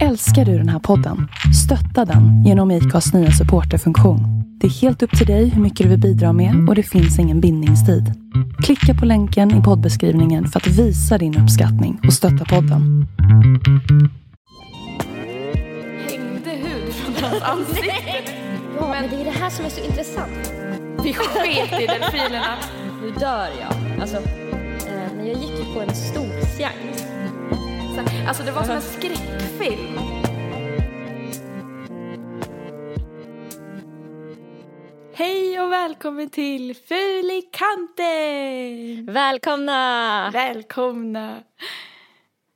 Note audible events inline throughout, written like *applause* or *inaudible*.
Älskar du den här podden? Stötta den genom IKAs nya supporterfunktion. Det är helt upp till dig hur mycket du vill bidra med och det finns ingen bindningstid. Klicka på länken i poddbeskrivningen för att visa din uppskattning och stötta podden. hängde hud från hans ansikte. *laughs* Ja, men det är det här som är så intressant. Vi sket i delfinerna. Nu dör jag. Alltså, eh, men jag gick ju på en stor seans. Så- Alltså det var som en skräckfilm. Hej och välkommen till Ful i kanten! Välkomna! Välkomna!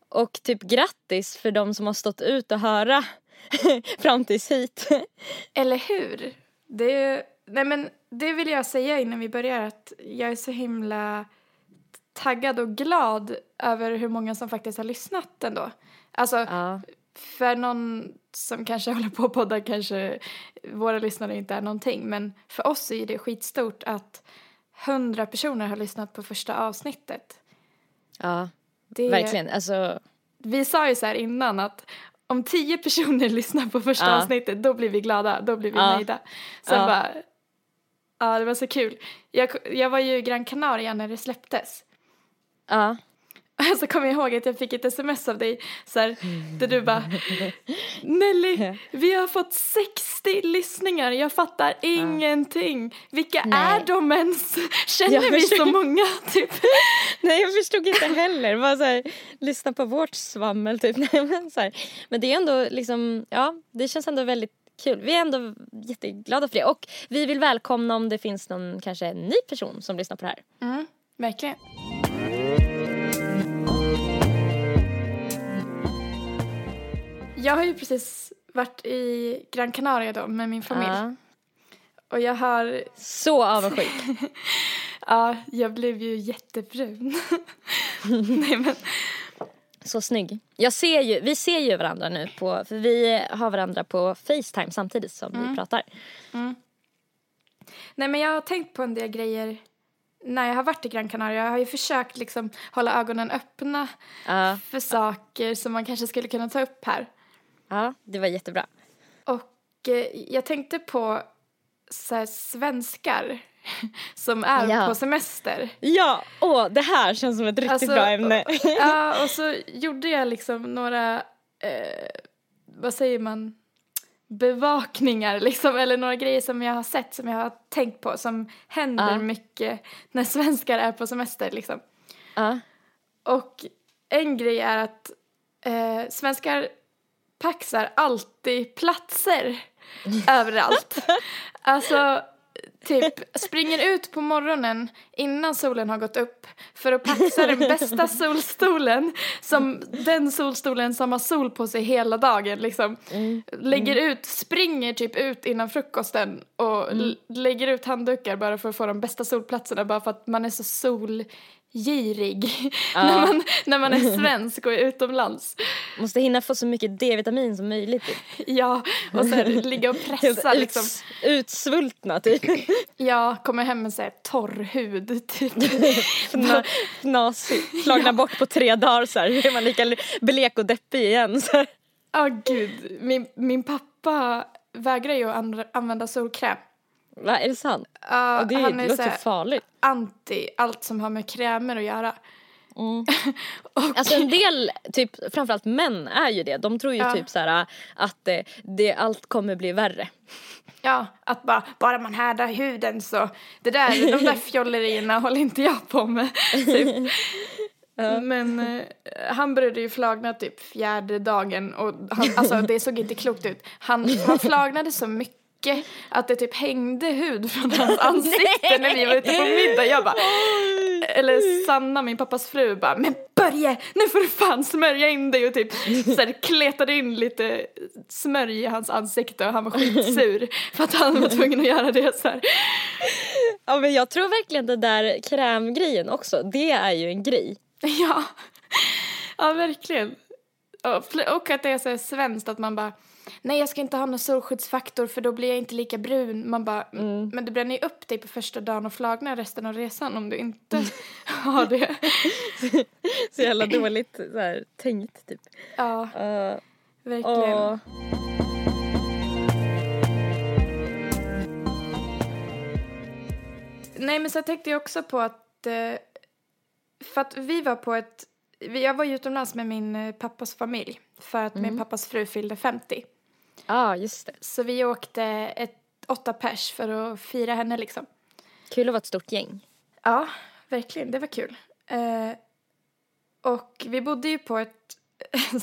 Och typ grattis för de som har stått ut och höra *laughs* fram tills hit. Eller hur? Det, är- nej men, det vill jag säga innan vi börjar att jag är så himla taggad och glad över hur många som faktiskt har lyssnat ändå. Alltså, Ja. för någon som kanske *laughs* håller på att podda kanske våra lyssnare inte är någonting men för oss är det skitstort att hundra personer har lyssnat på första avsnittet. ja, Det, verkligen. Alltså, Vi sa ju så här innan att om tio personer *laughs* lyssnar på första Ja. avsnittet då blir vi glada, då blir vi Ja. nöjda. Sen Ja. bara, ja det var så kul. Jag, jag var ju i Gran Canaria när det släpptes. ja. *laughs* Så kommer jag ihåg att jag fick ett sms av dig så här, där du bara *laughs* Nelly, vi har fått 60 lyssningar, jag fattar ingenting. Vilka Nej. är de ens? *laughs* Känner Jag vi så förstår. många typ? Nej jag förstod inte heller. Bara så här, lyssna på vårt svammel typ. Nej, men, så här. men det är ändå liksom, ja det känns ändå väldigt kul. Vi är ändå jätteglada för det. Och vi vill välkomna om det finns någon kanske ny person som lyssnar på det här. Mm, verkligen. Jag har ju precis varit i Gran Canaria då med min familj. Ja. Och jag har, Så avundsjuk. *laughs* ja, jag blev ju jättebrun. *laughs* Nej men, Så snygg. Jag ser ju, vi ser ju varandra nu på, för vi har varandra på Facetime samtidigt som vi pratar. nej men jag har tänkt på en del grejer när jag har varit i Gran Canaria. Jag har ju försökt liksom hålla ögonen öppna Ja, för saker som man kanske skulle kunna ta upp här. Ja det var jättebra. Och eh, jag tänkte på så här, svenskar *laughs* som är Ja. på semester. Ja, åh det här känns som ett riktigt Alltså, bra ämne. Ja, *laughs* och så gjorde jag liksom några, eh, vad säger man, bevakningar liksom, eller några grejer som jag har sett, som jag har tänkt på, som händer Ja. mycket när svenskar är på semester liksom. Ja, Och en grej är att eh, svenskar paxar alltid platser överallt. Alltså, typ springer ut på morgonen innan solen har gått upp för att paxa den bästa *laughs* solstolen som den solstolen som har sol på sig hela dagen liksom. Lägger ut, springer typ ut innan frukosten och l- lägger ut handdukar bara för att få de bästa solplatserna bara för att man är så solgirig *laughs* när, man, när man är *laughs* svensk och är utomlands. måste hinna få så mycket D-vitamin som möjligt. Typ. *laughs* Ja, och sen ligga och pressa Helt liksom. uts- utsvultna typ. Ja, kommer hem med så här torr hud typ. Fna- Fnasig. Slagna bort på tre dagar så här. Är man lika blek och deppig igen. Så. Ja, gud. Min, min pappa vägrar ju att använda solkräm. Va, är det sant? Ja, Och det, han det är låter så farligt. anti allt som har med krämer att göra. *laughs* och, Alltså en del, typ framförallt män är ju det. De tror ju Ja. typ så här att eh, det, allt kommer bli värre. ja, att bara, bara man härdar huden så, det där, de där *laughs* fjollerierna håller inte jag på med. *laughs* Typ. Men eh, han började ju flagna typ fjärde dagen och han, alltså det såg inte klokt ut. Han, han flagnade så mycket att det typ hängde hud från hans ansikte när vi var ute på middag. Jag bara, eller Sanna, min pappas fru, bara Men Börje, nu får du fan smörja in dig och typ så här, kletade in lite smörj i hans ansikte och han var skitsur för att han var tvungen att göra det så här. Ja men jag tror verkligen det där krämgrejen också, det är ju en grej. Ja, ja verkligen. Och att det är så här svenskt att man bara Nej jag ska inte ha någon solskyddsfaktor för då blir jag inte lika brun. Man bara, men du bränner ju upp dig på första dagen och flagnar resten av resan om du inte *laughs* har det. *laughs* Så jävla dåligt så här, tänkt typ. Ja, Uh, verkligen. Åh. Nej men så tänkte jag också på att, eh, för att vi var på ett, jag var utomlands med min eh, pappas familj för att min pappas fru fyllde 50. Ja, just det. Så vi åkte ett, åtta pers för att fira henne liksom. Kul att vara ett stort gäng. Ja, verkligen, det var kul. Eh, och vi bodde ju på ett,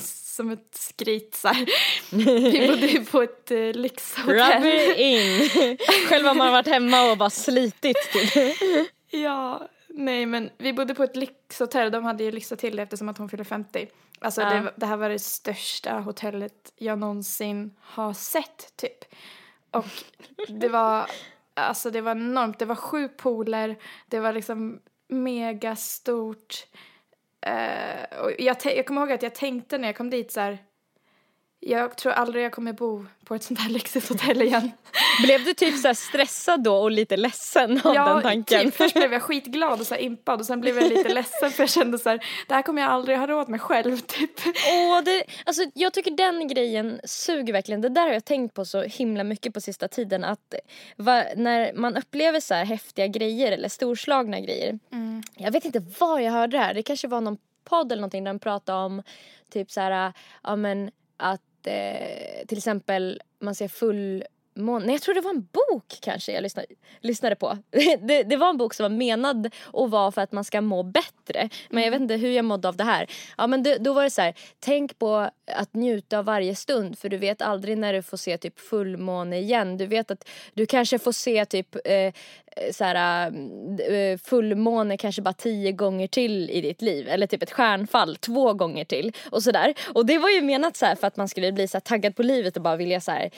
*laughs* som ett skrit så här. Vi bodde ju på ett eh, lyxhotell. Rub it in. *laughs* Själv har man varit hemma och bara slitit typ. Ja, nej men vi bodde på ett lyxhotell. De hade ju lyxat till det eftersom att hon fyllde 50. Alltså Ja. det, det här var det största hotellet jag någonsin har sett typ. Och det var, alltså det var enormt. Det var sju pooler. Det var liksom mega stort. Eh, och jag, jag kommer ihåg att jag tänkte när jag kom dit så här. Jag tror aldrig jag kommer bo på ett sånt här lyxigt hotell igen. *laughs* Blev du typ så här stressad då och lite ledsen av den tanken? Typ, först blev jag *laughs* skitglad och så impad och sen blev jag lite ledsen för jag kände så här, det här kommer jag aldrig ha råd med själv typ. Åh, det, alltså, jag tycker den grejen suger verkligen. Det där har jag tänkt på så himla mycket på sista tiden. Att va, när man upplever så här häftiga grejer eller storslagna grejer. Jag vet inte var jag hörde det här. Det kanske var någon podd eller någonting där de pratade om typ så här, ja men att Eh, till exempel man ser full Nej, jag tror det var en bok kanske jag lyssnade, lyssnade på. *laughs* Det, det var en bok som var menad att vara för att man ska må bättre. Men jag vet inte hur jag mådde av det här. Ja, men det, då var det så här, tänk på att njuta av varje stund för du vet aldrig när du får se typ fullmåne igen. Du vet att du kanske får se typ eh, så här, eh, fullmåne kanske bara tio gånger till i ditt liv. Eller typ ett stjärnfall två gånger till. Och sådär. Och det var ju menat så här för att man skulle bli så här taggad på livet och bara vilja så här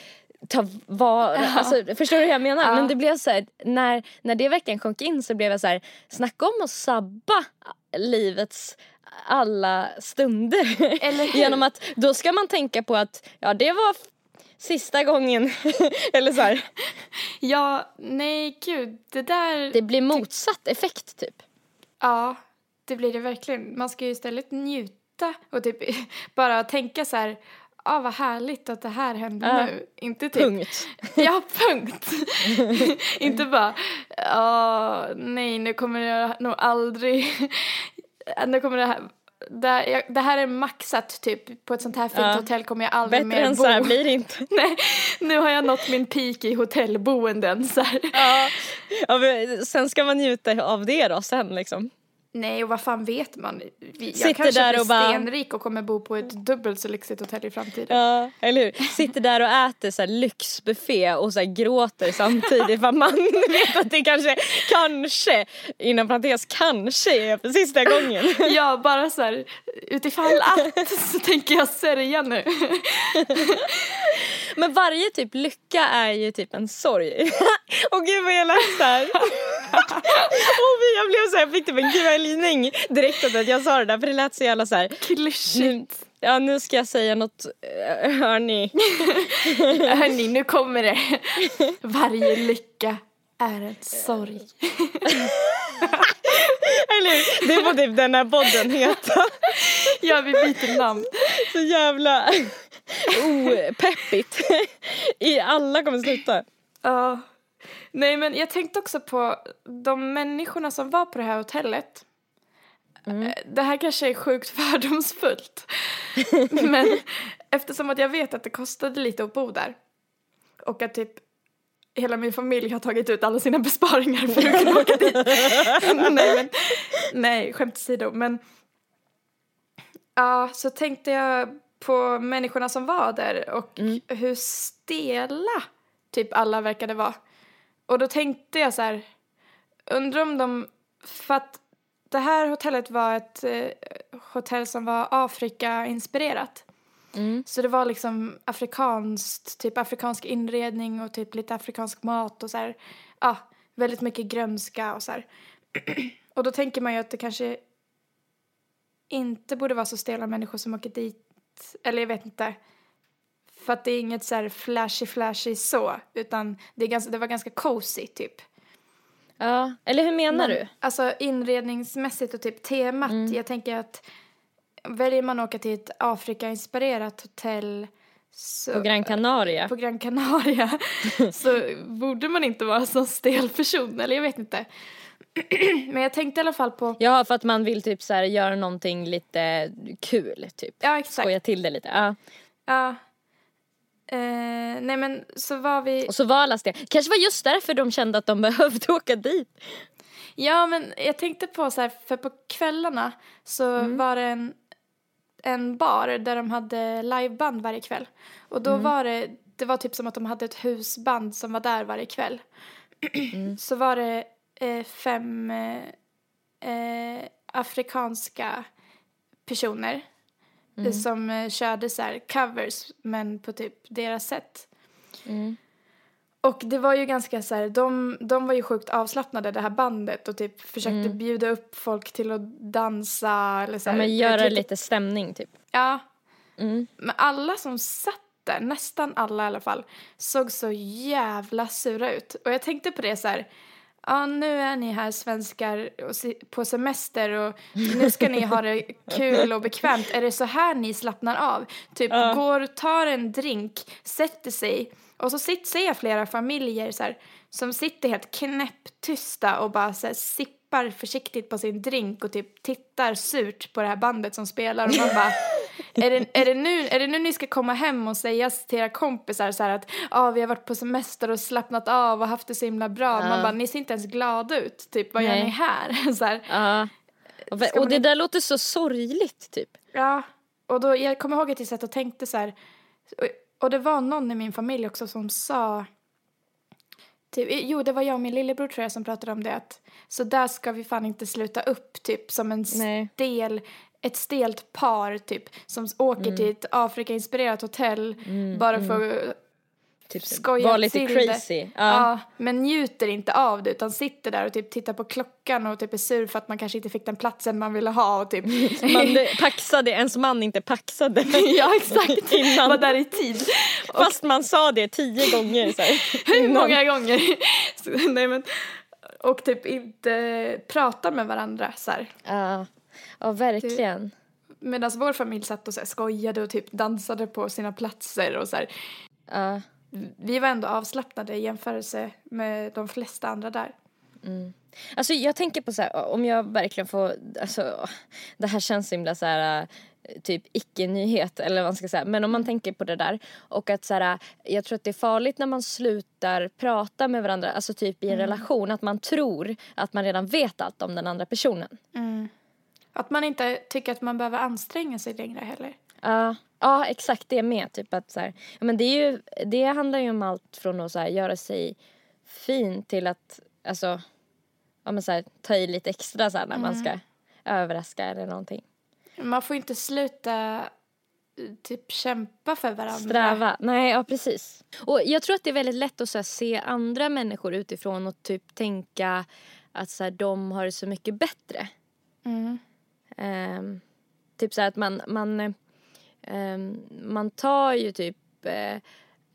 ta var, alltså, förstår du hur jag menar? Ja. Men det blev så här, när, när det verkligen sjönk in så blev jag så här, snacka om att sabba livets alla stunder. Eller? *laughs* Genom att då ska man tänka på att ja det var sista gången. *laughs* Eller så här, Ja, nej gud, det där, det blir motsatt effekt typ. ja, det blir det verkligen. Man ska ju istället njuta och typ *laughs* bara tänka så här, ah vad härligt att det här hände Ja. nu. Inte typ, Punkt. *laughs* Ja, punkt. *laughs* Inte bara, ja, nej, nu kommer jag nog aldrig, *laughs* nu kommer det här, det, det här är maxat typ, på ett sånt här fint Ja. hotell kommer jag aldrig Bättre mer än bo. så här blir det inte. Nej, nu har jag nått min peak i hotellboenden så. Ja. Ja, sen ska man njuta av det då sen liksom. Nej, och vad fan vet man? Vi- Jag kanske där blir och bara- stenrik och kommer bo på ett dubbelt så lyxigt hotell i framtiden. Ja, eller hur? Sitter där och äter så här lyxbuffé och så här gråter samtidigt för man *laughs* vet att det kanske, kanske, inom parentes kanske är för sista gången. *laughs* Ja, bara så här, utifall att så tänker jag sörja nu. Men varje typ lycka är ju typ en sorg. *laughs* Och gud vad jag lät såhär. Och jag blev såhär, jag fick typ en kvällning direkt av att jag sa det där för det lät så jävla såhär. Nu, Klyschigt. ja nu ska jag säga något, eh, hörni. *laughs* Hörni, nu kommer det. Varje lycka är en sorg. *laughs* Eller hur? Det får typ den här podden heta. Ja, vi byter namn. Så jävla opeppigt. I alla kommer sluta. Ja. Nej, men jag tänkte också på de människorna som var på det här hotellet. Eh, Det här kanske är sjukt *laughs* fördomsfullt. men eftersom att jag vet att det kostade lite att bo där och att typ hela min familj har tagit ut alla sina besparingar för att kunna åka dit. *laughs* nej, men, nej, skämt åsido. Men ja, så tänkte jag på människorna som var där och hur stela typ alla verkade vara. Och då tänkte jag så här, undrar om de, för att det här hotellet var ett eh, hotell som var Afrika-inspirerat. Så det var liksom afrikanskt, typ afrikansk inredning och typ lite afrikansk mat och så här, ja, väldigt mycket grönska och så här. *clears throat* och då tänker man ju att det kanske inte borde vara så stela människor som åker dit, eller jag vet inte. För att det är inget så här flashy flashy så, utan det, är ganska, det var ganska cozy typ. Ja, eller hur menar du? Alltså inredningsmässigt och typ temat, jag tänker att väljer man att åka till ett Afrika-inspirerat hotell så, På Gran Canaria. på Gran Canaria *laughs* så borde man inte vara en sån stel person, eller jag vet inte. *clears throat* Men jag tänkte i alla fall på, Ja, för att man vill typ så här göra någonting lite kul typ. ja exakt, Skoja till det lite. Ja. ja. Eh, nej men så var vi, Och så var alla stela. Kanske var just därför de kände att de *laughs* behövde åka dit. ja men jag tänkte på så här, för på kvällarna så var det en, en bar där de hade liveband varje kväll. Och då var det, det var typ som att de hade ett husband som var där varje kväll. *clears throat* så var det eh, fem eh, eh, afrikanska personer eh, som eh, körde så här covers men på typ deras sätt. Och det var ju ganska så här, de, de var ju sjukt avslappnade det här bandet och typ försökte bjuda upp folk till att dansa eller så Ja, här, men göra typ- lite stämning typ. Ja, Mm. men alla som satt där, nästan alla i alla fall, såg så jävla sura ut. Och jag tänkte på det så här, ja nu är ni här svenskar på semester och nu ska ni ha det kul och bekvämt. Är det så här ni slappnar av? Typ går, tar en drink, sätter sig och så sitter, ser jag flera familjer så här, som sitter helt knäpptysta och bara så här, sippar försiktigt på sin drink och typ tittar surt på det här bandet som spelar och man bara *laughs* är det, är, det nu, är det nu ni ska komma hem och säga till era kompisar så att ah, vi har varit på semester och slappnat av och haft det så himla bra. Man bara, ni ser inte ens glada ut. Typ, vad gör Nej. ni här? *laughs* så här. Ja. Och, och det där låter så sorgligt typ. Ja, och då, jag kommer ihåg att jag satt och tänkte så här, och, och det var någon i min familj också som sa, typ, jo det var jag och min lillebror tror jag som pratade om det, att så där ska vi fan inte sluta upp typ som en Nej. stel, ett stelt par typ som åker till ett Afrika-inspirerat hotell bara för att Typ Skoja var lite till det. crazy. Ja. Ja, men njuter inte av det utan sitter där och typ tittar på klockan och typ är sur för att man kanske inte fick den platsen man ville ha och typ *laughs* Man paxade, ens man inte paxade. *laughs* Ja exakt, *laughs* Innan. var där i tid. Fast man sa det tio gånger så. Hur många gånger? Så, nej men, och typ inte prata med varandra så här. Ja, ja verkligen. Medan vår familj satt och så här, skojade och typ dansade på sina platser och så här. Ja. Vi var ändå avslappnade i jämförelse med de flesta andra där. Alltså jag tänker på så här, om jag verkligen får, alltså det här känns så himla så här eh, typ icke-nyhet eller vad man ska säga. Men om man tänker på det där och att så här, jag tror att det är farligt när man slutar prata med varandra, alltså typ i en relation, att man tror att man redan vet allt om den andra personen. Att man inte tycker att man behöver anstränga sig längre heller. Ja, ja exakt det med. Typ att så här, men det, är ju, det handlar ju om allt från att så här, göra sig fin till att alltså, ja, men så här, ta i lite extra så här, när man ska överraska eller någonting. Man får inte sluta eh, typ kämpa för varandra. Sträva. Nej, ja precis. Och jag tror att det är väldigt lätt att så här, se andra människor utifrån och typ tänka att så här, de har det så mycket bättre. Mm. Ehm, typ så här att man, man, eh, man tar ju typ eh,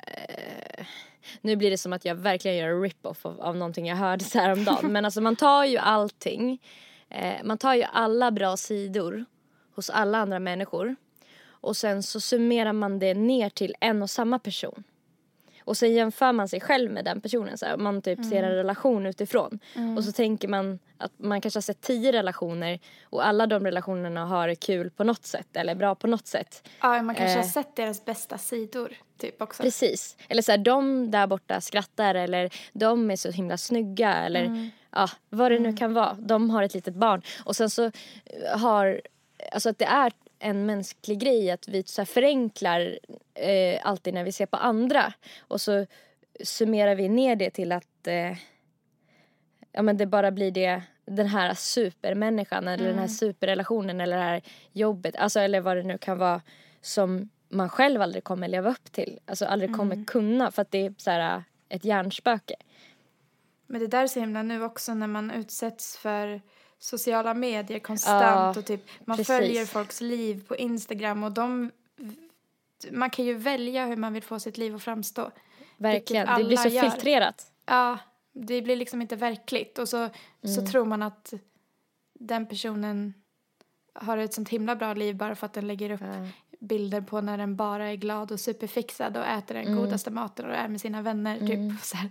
eh, nu blir det som att jag verkligen gör en rip-off av, av någonting jag hörde så här om dagen. *laughs* Men alltså man tar ju allting. Eh, man tar ju alla bra sidor hos alla andra människor. Och sen så summerar man det ner till en och samma person. Och sen jämför man sig själv med den personen. Så här, man typ ser en relation utifrån. Och så tänker man att man kanske har sett tio relationer och alla de relationerna har kul på något sätt eller bra på något sätt. Ja, man kanske Eh. har sett deras bästa sidor typ också. Precis. Eller så här, de där borta skrattar eller de är så himla snygga eller ja, vad det nu kan vara. De har ett litet barn. Och sen så har, alltså att det är en mänsklig grej att vi så förenklar eh, alltid när vi ser på andra. Och så summerar vi ner det till att eh, ja men det bara blir det den här supermänniskan eller den här superrelationen eller det här jobbet, alltså eller vad det nu kan vara som man själv aldrig kommer leva upp till. Alltså aldrig kommer kunna för att det är så här ett hjärnspöke. Men det där är så himla nu också när man utsätts för sociala medier konstant Ja, och typ man precis. följer folks liv på Instagram och de man kan ju välja hur man vill få sitt liv att framstå. Verkligen. Det blir så gör. filtrerat. Ja, det blir liksom inte verkligt och så, så Mm. tror man att den personen har ett sånt himla bra liv bara för att den lägger upp Ja. bilder på när den bara är glad och superfixad och äter den godaste maten och är med sina vänner typ. Så här,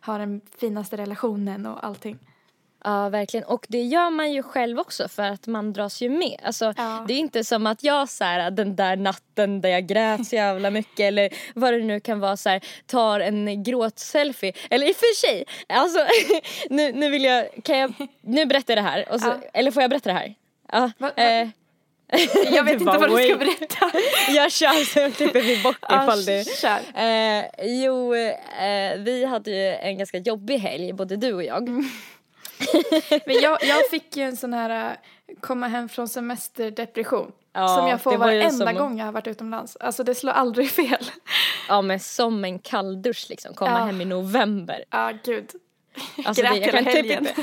Har den finaste relationen och allting. Ja, verkligen. Och det gör man ju själv också för att man dras ju med. Alltså, Ja. Det är inte som att jag så här, den där natten där jag grät så jävla mycket eller vad det nu kan vara så här, tar en gråtselfie. Eller i och för sig, alltså, *laughs* nu, nu vill jag, kan jag, nu berättar jag det här. Så, Ja. Eller får jag berätta det här? Ja. Va- va- eh, *laughs* Jag vet inte bara, vad du ska *laughs* berätta. jag kör så klipper vi bort ifall det. Eh, jo, eh, vi hade ju en ganska jobbig helg, både du och jag. Mm. *laughs* Men jag, jag fick ju en sån här äh, komma hem från semesterdepression. Ja, som jag får varenda som- gång jag har varit utomlands. Alltså det slår aldrig *laughs* fel. Ja, men som en kalldusch liksom, komma Ja. hem i november. Ja, gud. *laughs* Alltså, Grät det, jag, kan typ inte,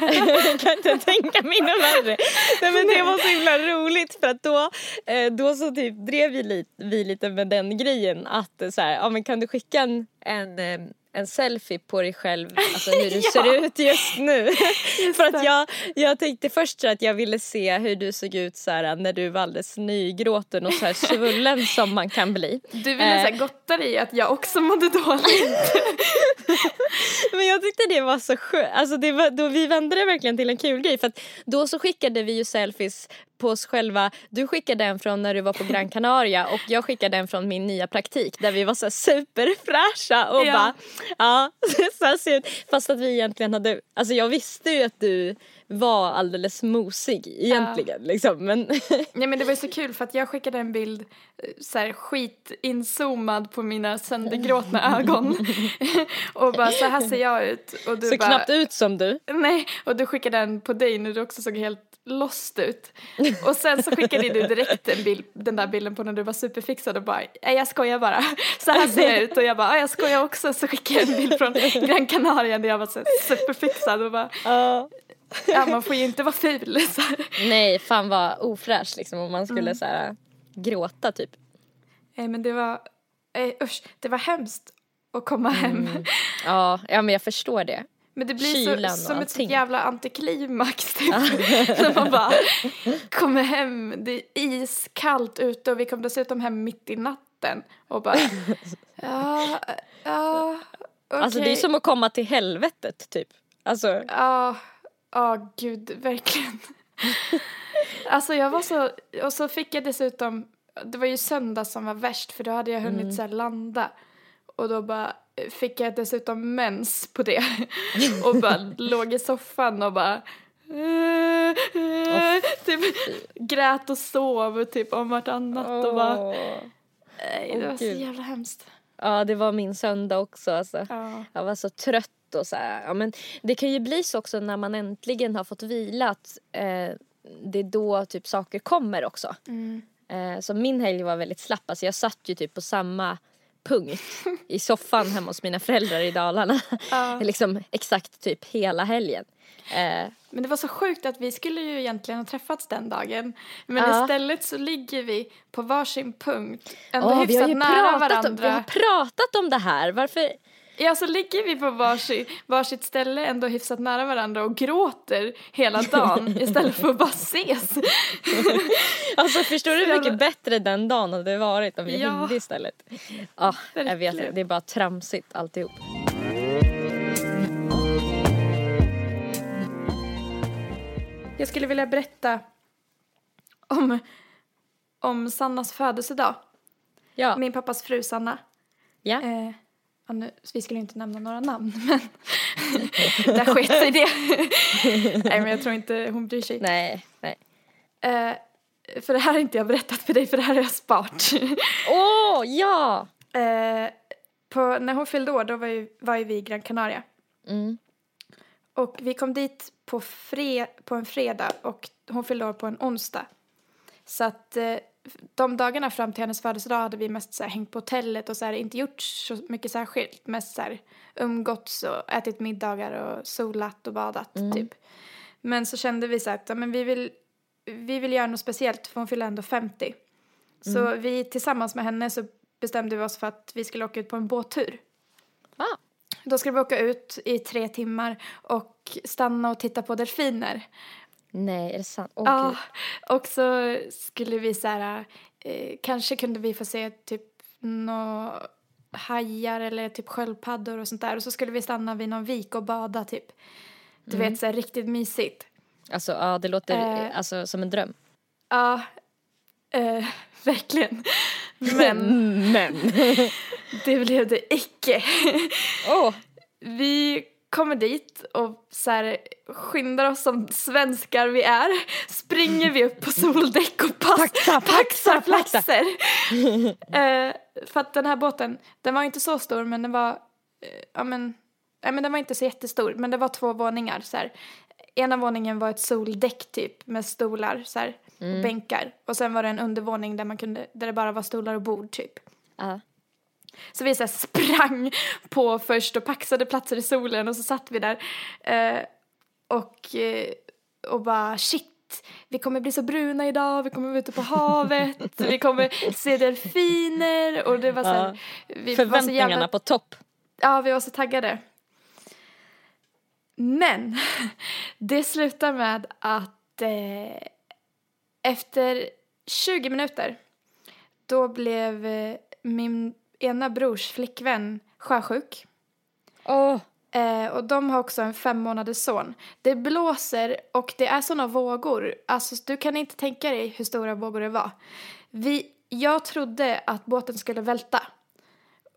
jag kan inte tänka mig något värre. Nej, men det var så himla roligt för att då, eh, då så typ drev vi lite, vi lite med den grejen att eh, så här, ja, men kan du skicka en, en, eh, en selfie på dig själv, alltså hur du *laughs* Ja. ser ut just nu. för det. att jag, jag tänkte först så att jag ville se hur du såg ut så här, när du var alldeles nygråten och så här svullen *laughs* som man kan bli. Du ville Eh. så gotta dig i att jag också mådde dåligt. *laughs* Men jag tyckte det var så skönt. Alltså det var, då vi vände det verkligen till en kul grej. För att då så skickade vi ju selfies på oss själva. Du skickade en från när du var på Gran Canaria och jag skickade en från min nya praktik där vi var så superfräscha och Ja. bara ja, *laughs* så här ser ut. Fast att vi egentligen hade, alltså jag visste ju att du var alldeles mosig egentligen liksom. Men *laughs* Nej men det var ju så kul för att jag skickade en bild eh, så här skitinzoomad på mina söndergråtna ögon. *laughs* och bara så här ser jag ut. Och du så bara, knappt ut som du. Nej, och du skickade en på dig när du också såg helt lost ut. Och sen så skickade du direkt bild, den där bilden på när du var superfixad och bara, nej jag skojar bara, så här ser jag ut. Och jag bara, "Ja, jag skojar också. Så skickade jag en bild från Gran Canaria där jag var så superfixad och bara, Ja. ja man får ju inte vara ful. Så här. Nej, fan vad ofräsch liksom om man skulle så här gråta typ. Nej men det var, eh, usch, det var hemskt att komma hem. Ja, ja men jag förstår det. Men det blir Kylan så, som ett sånt jävla antiklimax typ. *laughs* När man bara kommer hem, det är iskallt ute och vi kom dessutom hem mitt i natten och bara *laughs* ja, ja, okej. Alltså det är som att komma till helvetet typ. Alltså, Ja, ja gud, verkligen. *laughs* alltså jag var så, och så fick jag dessutom, det var ju söndag som var värst för då hade jag hunnit så här landa. Och då bara fick jag dessutom mens på det. *laughs* och bara låg i soffan och bara typ grät och sov typ om vartannat och bara nej, det Åh, var så gud. jävla hemskt. Ja det var min söndag också alltså. Ja. Jag var så trött och så här. Ja, men det kan ju bli så också när man äntligen har fått vila att eh, det är då typ saker kommer också. Mm. Eh, så min helg var väldigt slapp. Alltså jag satt ju typ på samma punkt i soffan hemma hos mina föräldrar i Dalarna. *laughs* Ja. *laughs* liksom exakt typ hela helgen. Eh, Men det var så sjukt att vi skulle ju egentligen ha träffats den dagen. Men Ja. istället så ligger vi på varsin punkt. Ändå vi, har hyfsat ju nära pratat om, vi har varandra. pratat om det här. Varför? Ja, så ligger vi på varsin, varsitt ställe ändå hyfsat nära varandra och gråter hela dagen *laughs* istället för att bara ses. *laughs* Alltså förstår du hur mycket bättre den dagen hade varit om vi Ja. hängde istället? Ja, jag vet Verkligen. det. Det är bara tramsigt alltihop. Jag skulle vilja berätta om, om Sannas födelsedag. Ja. Min pappas fru Sanna. ja. Eh, ja, nu, vi skulle inte nämna några namn, *laughs* men *laughs* där sket sig det. *laughs* Nej, men jag tror inte hon bryr sig. Nej, nej. Eh, för det här har inte jag berättat för dig, för det här har jag sparat. Åh, ja! eh, på, när hon fyllde år, då var ju, var ju vi i Gran Canaria. Mm. Och vi kom dit på, fre, på en fredag och hon fyllde år på en onsdag. Så att eh, de dagarna fram till hennes födelsedag hade vi mest så här, hängt på hotellet och så här, inte gjort så mycket särskilt. Mest så här, umgåtts och ätit middagar och solat och badat typ. Men så kände vi så här att ja, men vi, vill, vi vill göra något speciellt för hon fyller ändå 50. Så vi tillsammans med henne så bestämde vi oss för att vi skulle åka ut på en båttur. Ah. Då skulle vi åka ut i tre timmar och stanna och titta på delfiner. Nej, är det sant? Åh, Ja, gud. och så skulle vi så här, eh, kanske kunde vi få se typ nå hajar eller typ sköldpaddor och sånt där och så skulle vi stanna vid någon vik och bada typ. Du vet så här riktigt mysigt. Alltså, ja, det låter Eh. alltså, som en dröm. Ja, eh, *laughs* verkligen. Men *laughs* Men. *laughs* det blev det icke. Åh! Vi kommer dit och så här, skyndar oss som svenskar vi är. Springer vi upp på soldäck och pass, Paxa, paxar paxa, paxa. platser. *laughs* eh, för att den här båten, den var inte så stor men den var, eh, ja men, nej men den var inte så jättestor men det var två våningar så här. Ena våningen var ett soldäck typ med stolar så här, och bänkar. Och sen var det en undervåning där man kunde, där det bara var stolar och bord typ. Ja. Så vi så sprang på först och paxade platser i solen och så satt vi där. Eh, och, eh, och bara shit, vi kommer bli så bruna idag, vi kommer vara ute på havet, vi kommer se delfiner och det var så här, vi var så Förväntningarna jävla, på topp. Ja, vi var så taggade. Men *laughs* det slutar med att eh, efter 20 minuter då blev eh, min ena brors flickvän sjösjuk. Åh! Eh, och de har också en fem månaders son. Det blåser och det är såna vågor. Alltså du kan inte tänka dig hur stora vågor det var. Vi, jag trodde att båten skulle välta.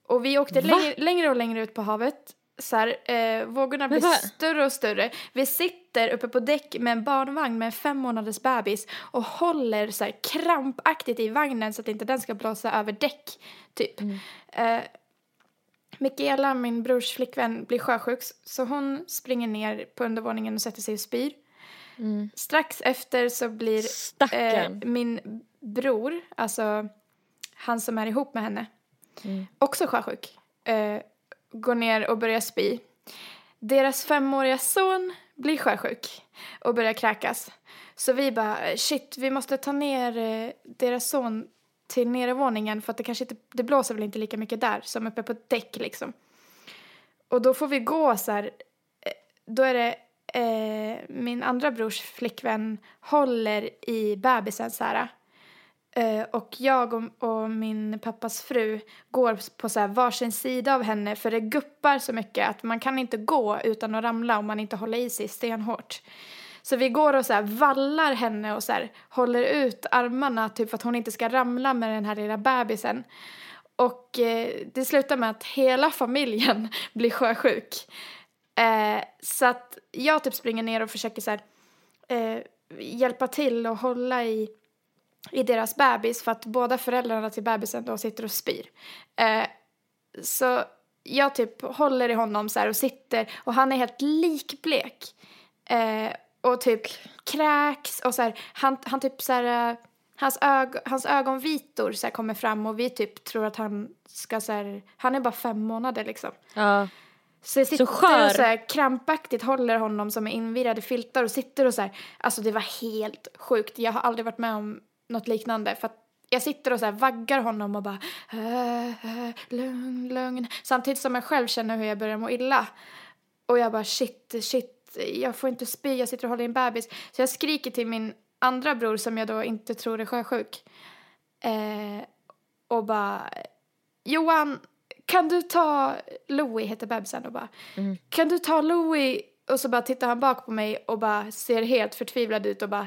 Och vi åkte längre, längre och längre ut på havet. Så här, eh, vågorna blir större och större. Vi sitter uppe på däck med en barnvagn med en fem månaders bebis och håller så här krampaktigt i vagnen så att inte den ska blåsa över däck. Typ. Eh, Mikaela, min brors flickvän, blir sjösjuk så hon springer ner på undervåningen och sätter sig och spyr. Strax efter så blir eh, min bror, alltså han som är ihop med henne, också sjösjuk. Eh, går ner och börjar spy. Deras femåriga son blir sjösjuk och börjar kräkas. Så vi bara, shit, vi måste ta ner eh, deras son till nedervåningen för att det kanske inte, det blåser väl inte lika mycket där som uppe på däck liksom. Och då får vi gå så här, eh, då är det eh, min andra brors flickvän håller i bebisen så här. Eh, och jag och, och min pappas fru går på så här varsin sida av henne för det guppar så mycket att man kan inte gå utan att ramla om man inte håller i sig stenhårt. Så vi går och så här vallar henne och så här håller ut armarna typ för att hon inte ska ramla med den här lilla bebisen. Och eh, det slutar med att hela familjen *laughs* blir sjösjuk. Eh, så att jag typ springer ner och försöker så här, eh, hjälpa till och hålla i, i deras bebis för att båda föräldrarna till bebisen då sitter och spyr. Eh, så jag typ håller i honom så och sitter och han är helt likblek. Eh, och typ kräks och så här, han, han typ så här, eh, hans, ög, hans ögonvitor så här kommer fram och vi typ tror att han ska så här, han är bara fem månader liksom. Ja. Så jag sitter skör. och så här krampaktigt håller honom som är invirad i filtar och sitter och så här, alltså det var helt sjukt. Jag har aldrig varit med om något liknande för att jag sitter och så vaggar honom och bara äh, äh, lugn, lugn. Samtidigt som jag själv känner hur jag börjar må illa. Och jag bara shit, shit, jag får inte spy, jag sitter och håller i en bebis. Så jag skriker till min andra bror som jag då inte tror är sjösjuk. Eh, och bara Johan, kan du ta Louie, heter bebisen och bara kan du ta Louie? Och så bara tittar han bak på mig och bara ser helt förtvivlad ut och bara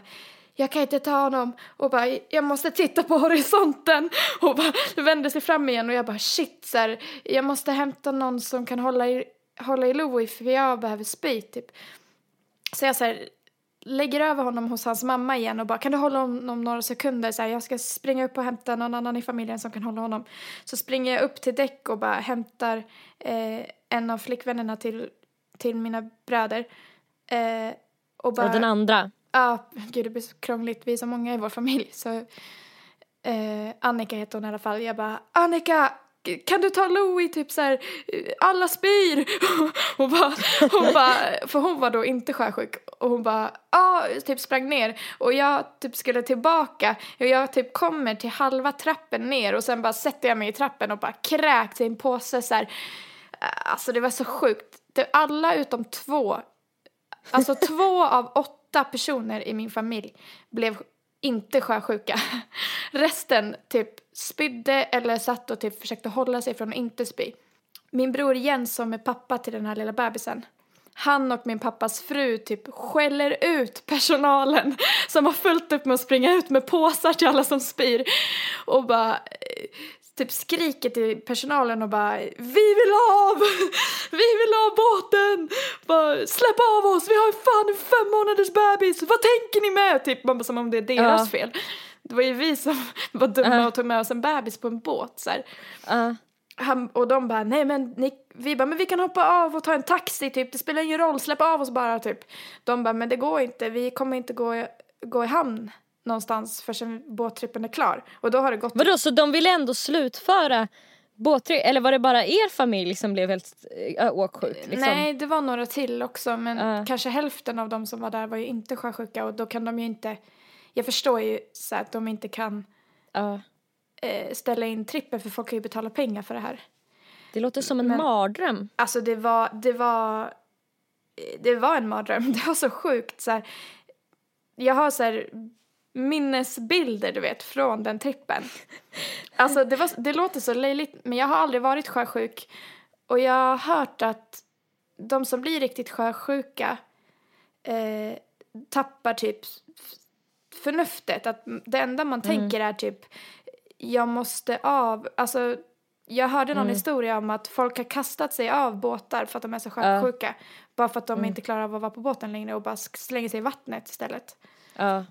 jag kan inte ta honom och bara jag måste titta på horisonten och bara vänder sig fram igen och jag bara shit så här, jag måste hämta någon som kan hålla i, hålla i Louie för jag behöver spy typ. Så jag så här, lägger över honom hos hans mamma igen och bara kan du hålla honom några sekunder så här, jag ska springa upp och hämta någon annan i familjen som kan hålla honom. Så springer jag upp till däck och bara hämtar eh, en av flickvännerna till, till mina bröder. Eh, och bara, Och den andra. Ja, gud det blir så krångligt. Vi är så många i vår familj. Så, uh, Annika heter hon i alla fall. Jag bara, Annika! Kan du ta Louie typ så här, eh, alla spyr! *laughs* hon bara, hon bara, för hon var då inte sjösjuk. Och hon bara, ja, typ sprang ner. Och jag typ skulle tillbaka. Och jag typ kommer till halva trappen ner och sen bara sätter jag mig i trappen och bara kräks i en påse så här. Alltså det var så sjukt. Typ alla utom två Alltså två av åtta personer i min familj blev inte sjösjuka. Resten typ spydde eller satt och typ försökte hålla sig från att inte spy. Min bror Jens som är pappa till den här lilla bebisen. Han och min pappas fru typ skäller ut personalen som har fullt upp med att springa ut med påsar till alla som spyr. Och bara eh, typ skriker till personalen och bara Vi vill av! *laughs* Vi vill av båten! Bara, Släpp av oss! Vi har fan en fem månaders bebis! Vad tänker ni med? Typ man bara, som om det är deras Ja. fel. Det var ju vi som *laughs* var dumma Ja. och tog med oss en bebis på en båt så. Ja. Han, och de bara, nej men ni, vi bara, men vi kan hoppa av och ta en taxi typ, det spelar ingen roll, släpp av oss bara typ. De bara, men det går inte, vi kommer inte gå, gå i hamn någonstans förrän båttrippen är klar. Och då har det gått Vadå, så de ville ändå slutföra båttur? Eller var det bara er familj som blev helt äh, åksjuk? Liksom? Nej, det var några till också, men Ja. kanske hälften av de som var där var ju inte sjösjuka och då kan de ju inte, jag förstår ju så att de inte kan Ja. eh, ställa in trippen för folk kan ju betala pengar för det här. Det låter som en Men- mardröm. Alltså det var, det var, eh, det var en mardröm. *laughs* Det var så sjukt så här. Jag har så här minnesbilder du vet från den trippen. Alltså det, var, det låter så löjligt men jag har aldrig varit sjösjuk och jag har hört att de som blir riktigt sjösjuka eh, tappar typ förnuftet. Att det enda man tänker är typ jag måste av, alltså jag hörde någon historia om att folk har kastat sig av båtar för att de är så sjösjuka. Bara för att de inte klarar av att vara på båten längre och bara slänger sig i vattnet istället. Ja.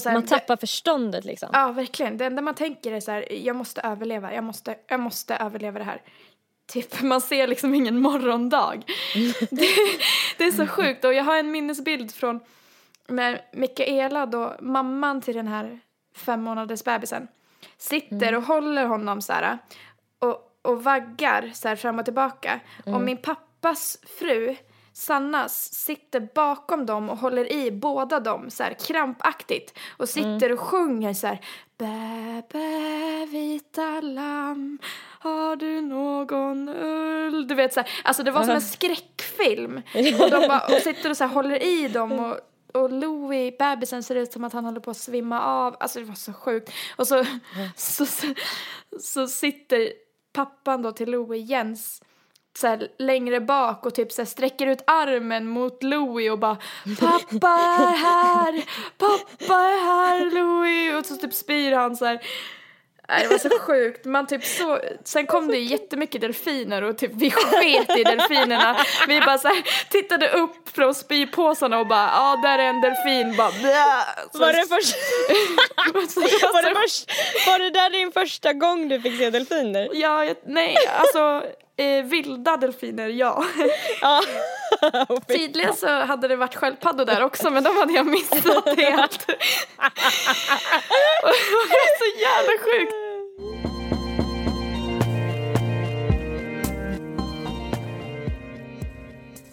Sen, Man tappar förståndet liksom. Ja, verkligen. Det enda man tänker är så här, jag måste överleva, jag måste, jag måste överleva det här. Typ, *laughs* man ser liksom ingen morgondag. *laughs* det, det är så sjukt. Och jag har en minnesbild från när Mikaela då, mamman till den här fem månaders bebisen, sitter och håller honom så här och, och vaggar så här fram och tillbaka. Och min pappas fru, Sannas, sitter bakom dem och håller i båda dem så här krampaktigt och sitter och sjunger så här Bä, bä, vita lamm, har du någon ull? Du vet så här, alltså det var som en skräckfilm. *laughs* Och de bara, och sitter och så här håller i dem och och Louis, bebisen, ser ut som att han håller på att svimma av. Alltså det var så sjukt. Och så, så, så, så sitter pappan då till Louis, Jens, så här, längre bak och typ så här, sträcker ut armen mot Louis och bara Pappa är här! Pappa är här Louis! Och så typ spyr han så här. Det var så sjukt. Man typ så, sen kom det jättemycket delfiner och typ vi sket i delfinerna. Vi bara så här, tittade upp från spypåsarna och bara ja där är en delfin bara. Så- Var det, först, *laughs* var det först, var det där din första gång du fick se delfiner? Ja, jag, nej alltså eh, vilda delfiner ja. Ja. *laughs* *laughs* Tydligen så hade det varit sköldpaddor där också men de hade jag missat helt. *laughs* Det var så jävla sjukt.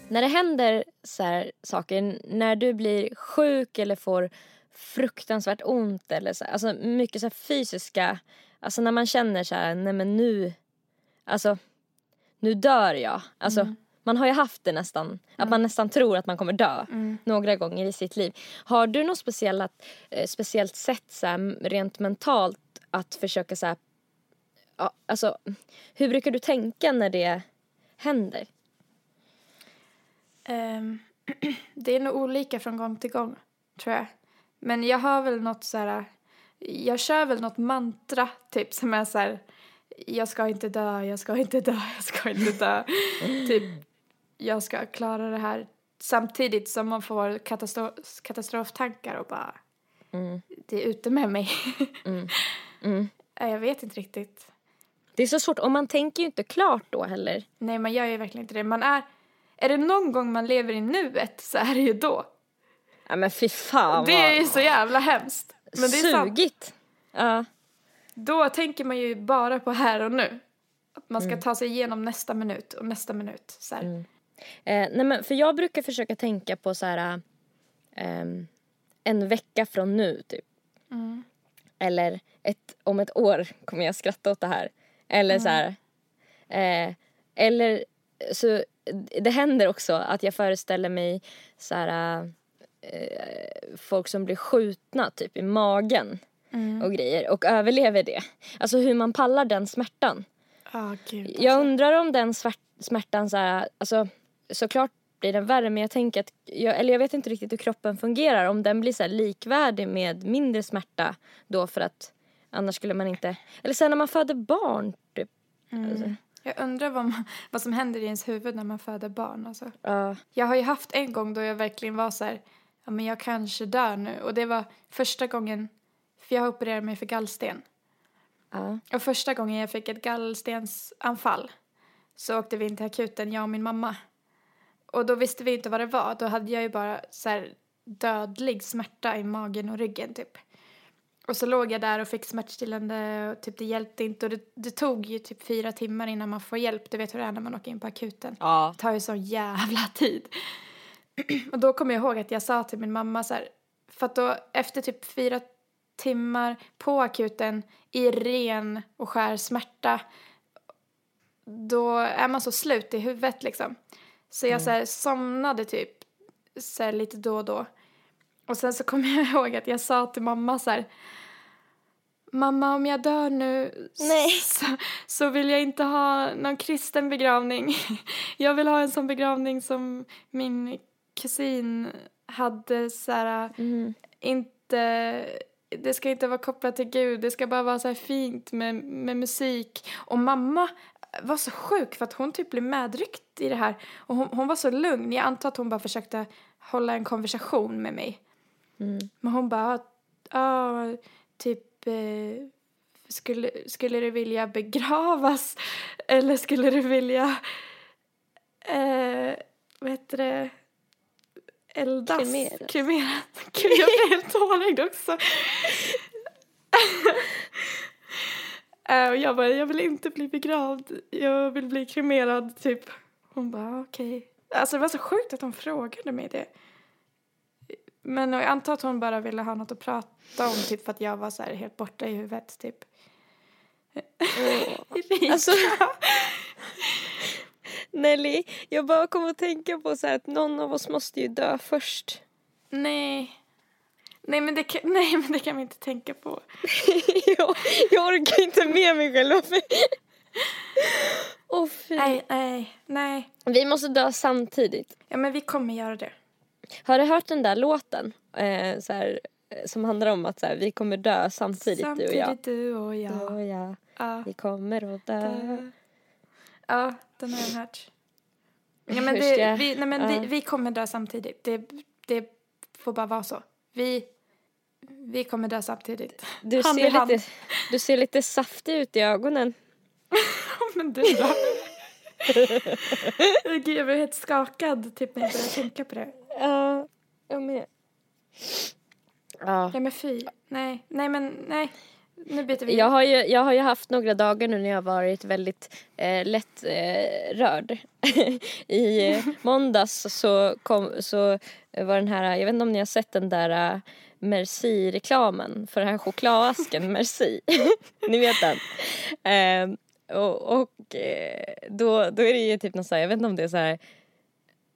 När det händer så här saker, när du blir sjuk eller får fruktansvärt ont eller så, alltså mycket så fysiska, alltså när man känner så här, nej men nu, alltså nu dör jag. Alltså man har ju haft det nästan, att man nästan tror att man kommer dö några gånger i sitt liv. Har du något speciellt, eh, speciellt sätt så här, rent mentalt att försöka så här, ja, alltså hur brukar du tänka när det händer? Ehm, *clears throat* det är nog olika från gång till gång, tror jag. Men jag har väl något så här... Jag kör väl något mantra, typ, som är så här... Jag ska inte dö, jag ska inte dö, *laughs* jag ska inte dö. typ, jag ska klara det här. Samtidigt som man får katastrof, katastroftankar och bara... Det är ute med mig. *laughs* Mm. Nej, Jag vet inte riktigt. Det är så svårt och man tänker ju inte klart då heller. Nej, man gör ju verkligen inte det. Man är... Är det någon gång man lever i nuet så är det ju då. Ja men fy fan Det är ju så jävla hemskt. Men det är sant. Sugigt. Ja. Då tänker man ju bara på här och nu. Att man Mm. ska ta sig igenom nästa minut och nästa minut. Så här. Eh, nej men för jag brukar försöka tänka på så här ehm, en vecka från nu typ. Mm. Eller ett, om ett år kommer jag skratta åt det här. Eller så här. Eh, eller så det händer också att jag föreställer mig så här, eh, folk som blir skjutna typ i magen och grejer och överlever det. Alltså hur man pallar den smärtan. Ja, gud. Jag undrar om den smärtan så här, alltså såklart blir den värre men jag tänker att, jag, eller jag vet inte riktigt hur kroppen fungerar om den blir så likvärdig med mindre smärta då för att annars skulle man inte, eller sen när man föder barn typ. Alltså, Jag undrar vad, man, vad som händer i ens huvud när man föder barn. Alltså. ja. Jag har ju haft en gång då jag verkligen var så här, ja men jag kanske dör nu. Och det var första gången, för jag opererade mig för gallsten. ja. Och första gången jag fick ett gallstensanfall så åkte vi in till akuten, jag och min mamma. Och då visste vi inte vad det var. Då hade jag ju bara så här dödlig smärta i magen och ryggen typ. Och så låg jag där och fick smärtstillande och typ det hjälpte inte. Och det, det tog ju typ fyra timmar innan man får hjälp. Du vet hur det är när man åker in på akuten. Ja. Det tar ju sån jävla tid. *clears throat* och då kommer jag ihåg att jag sa till min mamma så här, för att då efter typ fyra timmar på akuten i ren och skär smärta då är man så slut i huvudet liksom. Så jag så här, somnade typ så här, lite då och då. Och sen så kommer *laughs* jag ihåg att jag sa till mamma så här Mamma, om jag dör nu. *laughs* Så, så vill jag inte ha någon kristen begravning. *laughs* Jag vill ha en sån begravning som min kusin hade så här, Mm. inte det ska inte vara kopplat till Gud, det ska bara vara så fint med, med musik. Och mamma var så sjuk för att hon typ blev medryckt i det här. Och hon, hon var så lugn, jag antar att hon bara försökte hålla en konversation med mig. Mm. Men hon bara, ja, typ, eh, skulle, skulle du vilja begravas? Eller skulle du vilja, eh, vad heter det, eldas? Kremeras. Kremeras. Gud, jag blir helt tårögd också. Eh, och jag bara, jag vill inte bli begravd, jag vill bli kremerad, typ. Hon bara, okej. Alltså det var så sjukt att hon frågade mig det. Men jag antar att hon bara ville ha något att prata om, typ för att jag var så här helt borta i huvudet, typ. *laughs* Erika. Alltså, *laughs* Nelly, jag bara kom att tänka på så här att någon av oss måste ju dö först. Nej. Nej men, det kan, *laughs* nej, men det kan vi inte tänka på. *laughs* jag, jag orkar inte med mig själv. *laughs* Åh fy. Nej, nej, nej. Vi måste dö samtidigt. Ja, men vi kommer göra det. Har du hört den där låten? Eh, så här, eh, som handlar om att så här, vi kommer dö samtidigt, Samtidigt du och jag. du och jag. Du och jag, Ja. vi kommer att dö. Ja, den har jag hört. Ja, men det, vi, nej, men ja. vi, vi kommer dö samtidigt. Det, det får bara vara så. Vi, vi kommer dö samtidigt. Du Hand ser, hand. lite, du ser lite saftig ut i ögonen. *laughs* men du då? *laughs* Gud, jag blev helt skakad typ när jag började tänka på det. Ja, jag med. Ja. Ja, men fy. Nej, nej, men nej. Nu byter vi. Jag har, ju, jag har ju haft några dagar nu när jag har varit väldigt eh, lätt eh, rörd. *laughs* I eh, *laughs* måndags så, kom, så var den här, jag vet inte om ni har sett den där eh, Merci-reklamen för den här chokladasken *laughs* Merci. ni vet den? Eh, och och eh, då, då är det ju typ något så här, jag vet inte om det är så här